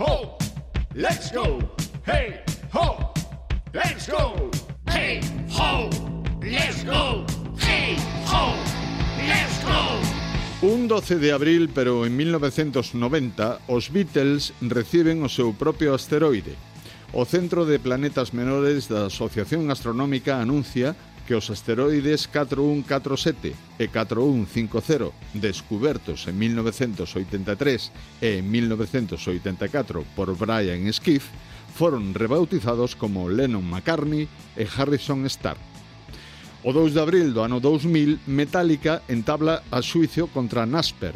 ho, let's go. Hey, ho, let's go. Hey, ho, let's go. Hey, ho, let's go. Un 12 de abril, pero en 1990, os Beatles reciben o seu propio asteroide. O Centro de Planetas Menores da Asociación Astronómica anuncia que os asteroides 4147 e 4150 descubertos en 1983 e en 1984 por Brian Skiff foron rebautizados como Lennon McCartney e Harrison Starr. O 2 de abril do ano 2000, Metallica entabla a xuicio contra Nasper.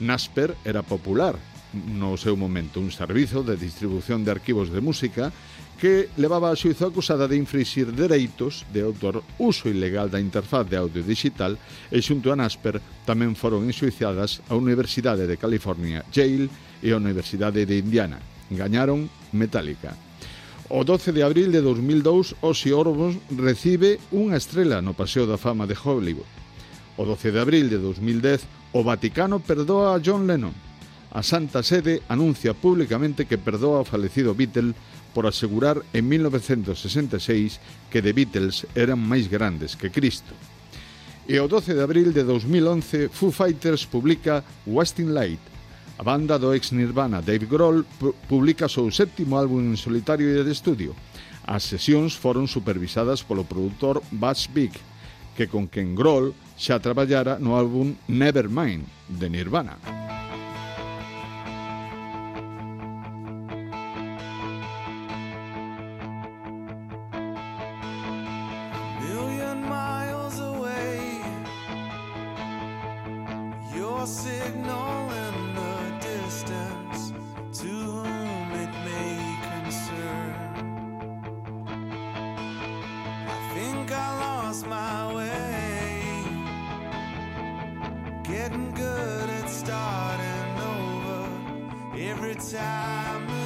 Nasper era popular no seu momento un servizo de distribución de arquivos de música que levaba a Suizo acusada de infringir dereitos de autor uso ilegal da interfaz de audio digital e xunto a Nasper tamén foron enxuiciadas a Universidade de California, Yale e a Universidade de Indiana. Gañaron Metallica. O 12 de abril de 2002, Ozzy Orbos recibe unha estrela no Paseo da Fama de Hollywood. O 12 de abril de 2010, o Vaticano perdoa a John Lennon. A Santa Sede anuncia públicamente que perdoa ao falecido Beatle por asegurar en 1966 que The Beatles eran máis grandes que Cristo. E o 12 de abril de 2011, Foo Fighters publica Wasting Light. A banda do ex Nirvana Dave Grohl publica o seu sétimo álbum en solitario e de estudio. As sesións foron supervisadas polo produtor Buzz Big, que con quen Grohl xa traballara no álbum Nevermind de Nirvana. Every time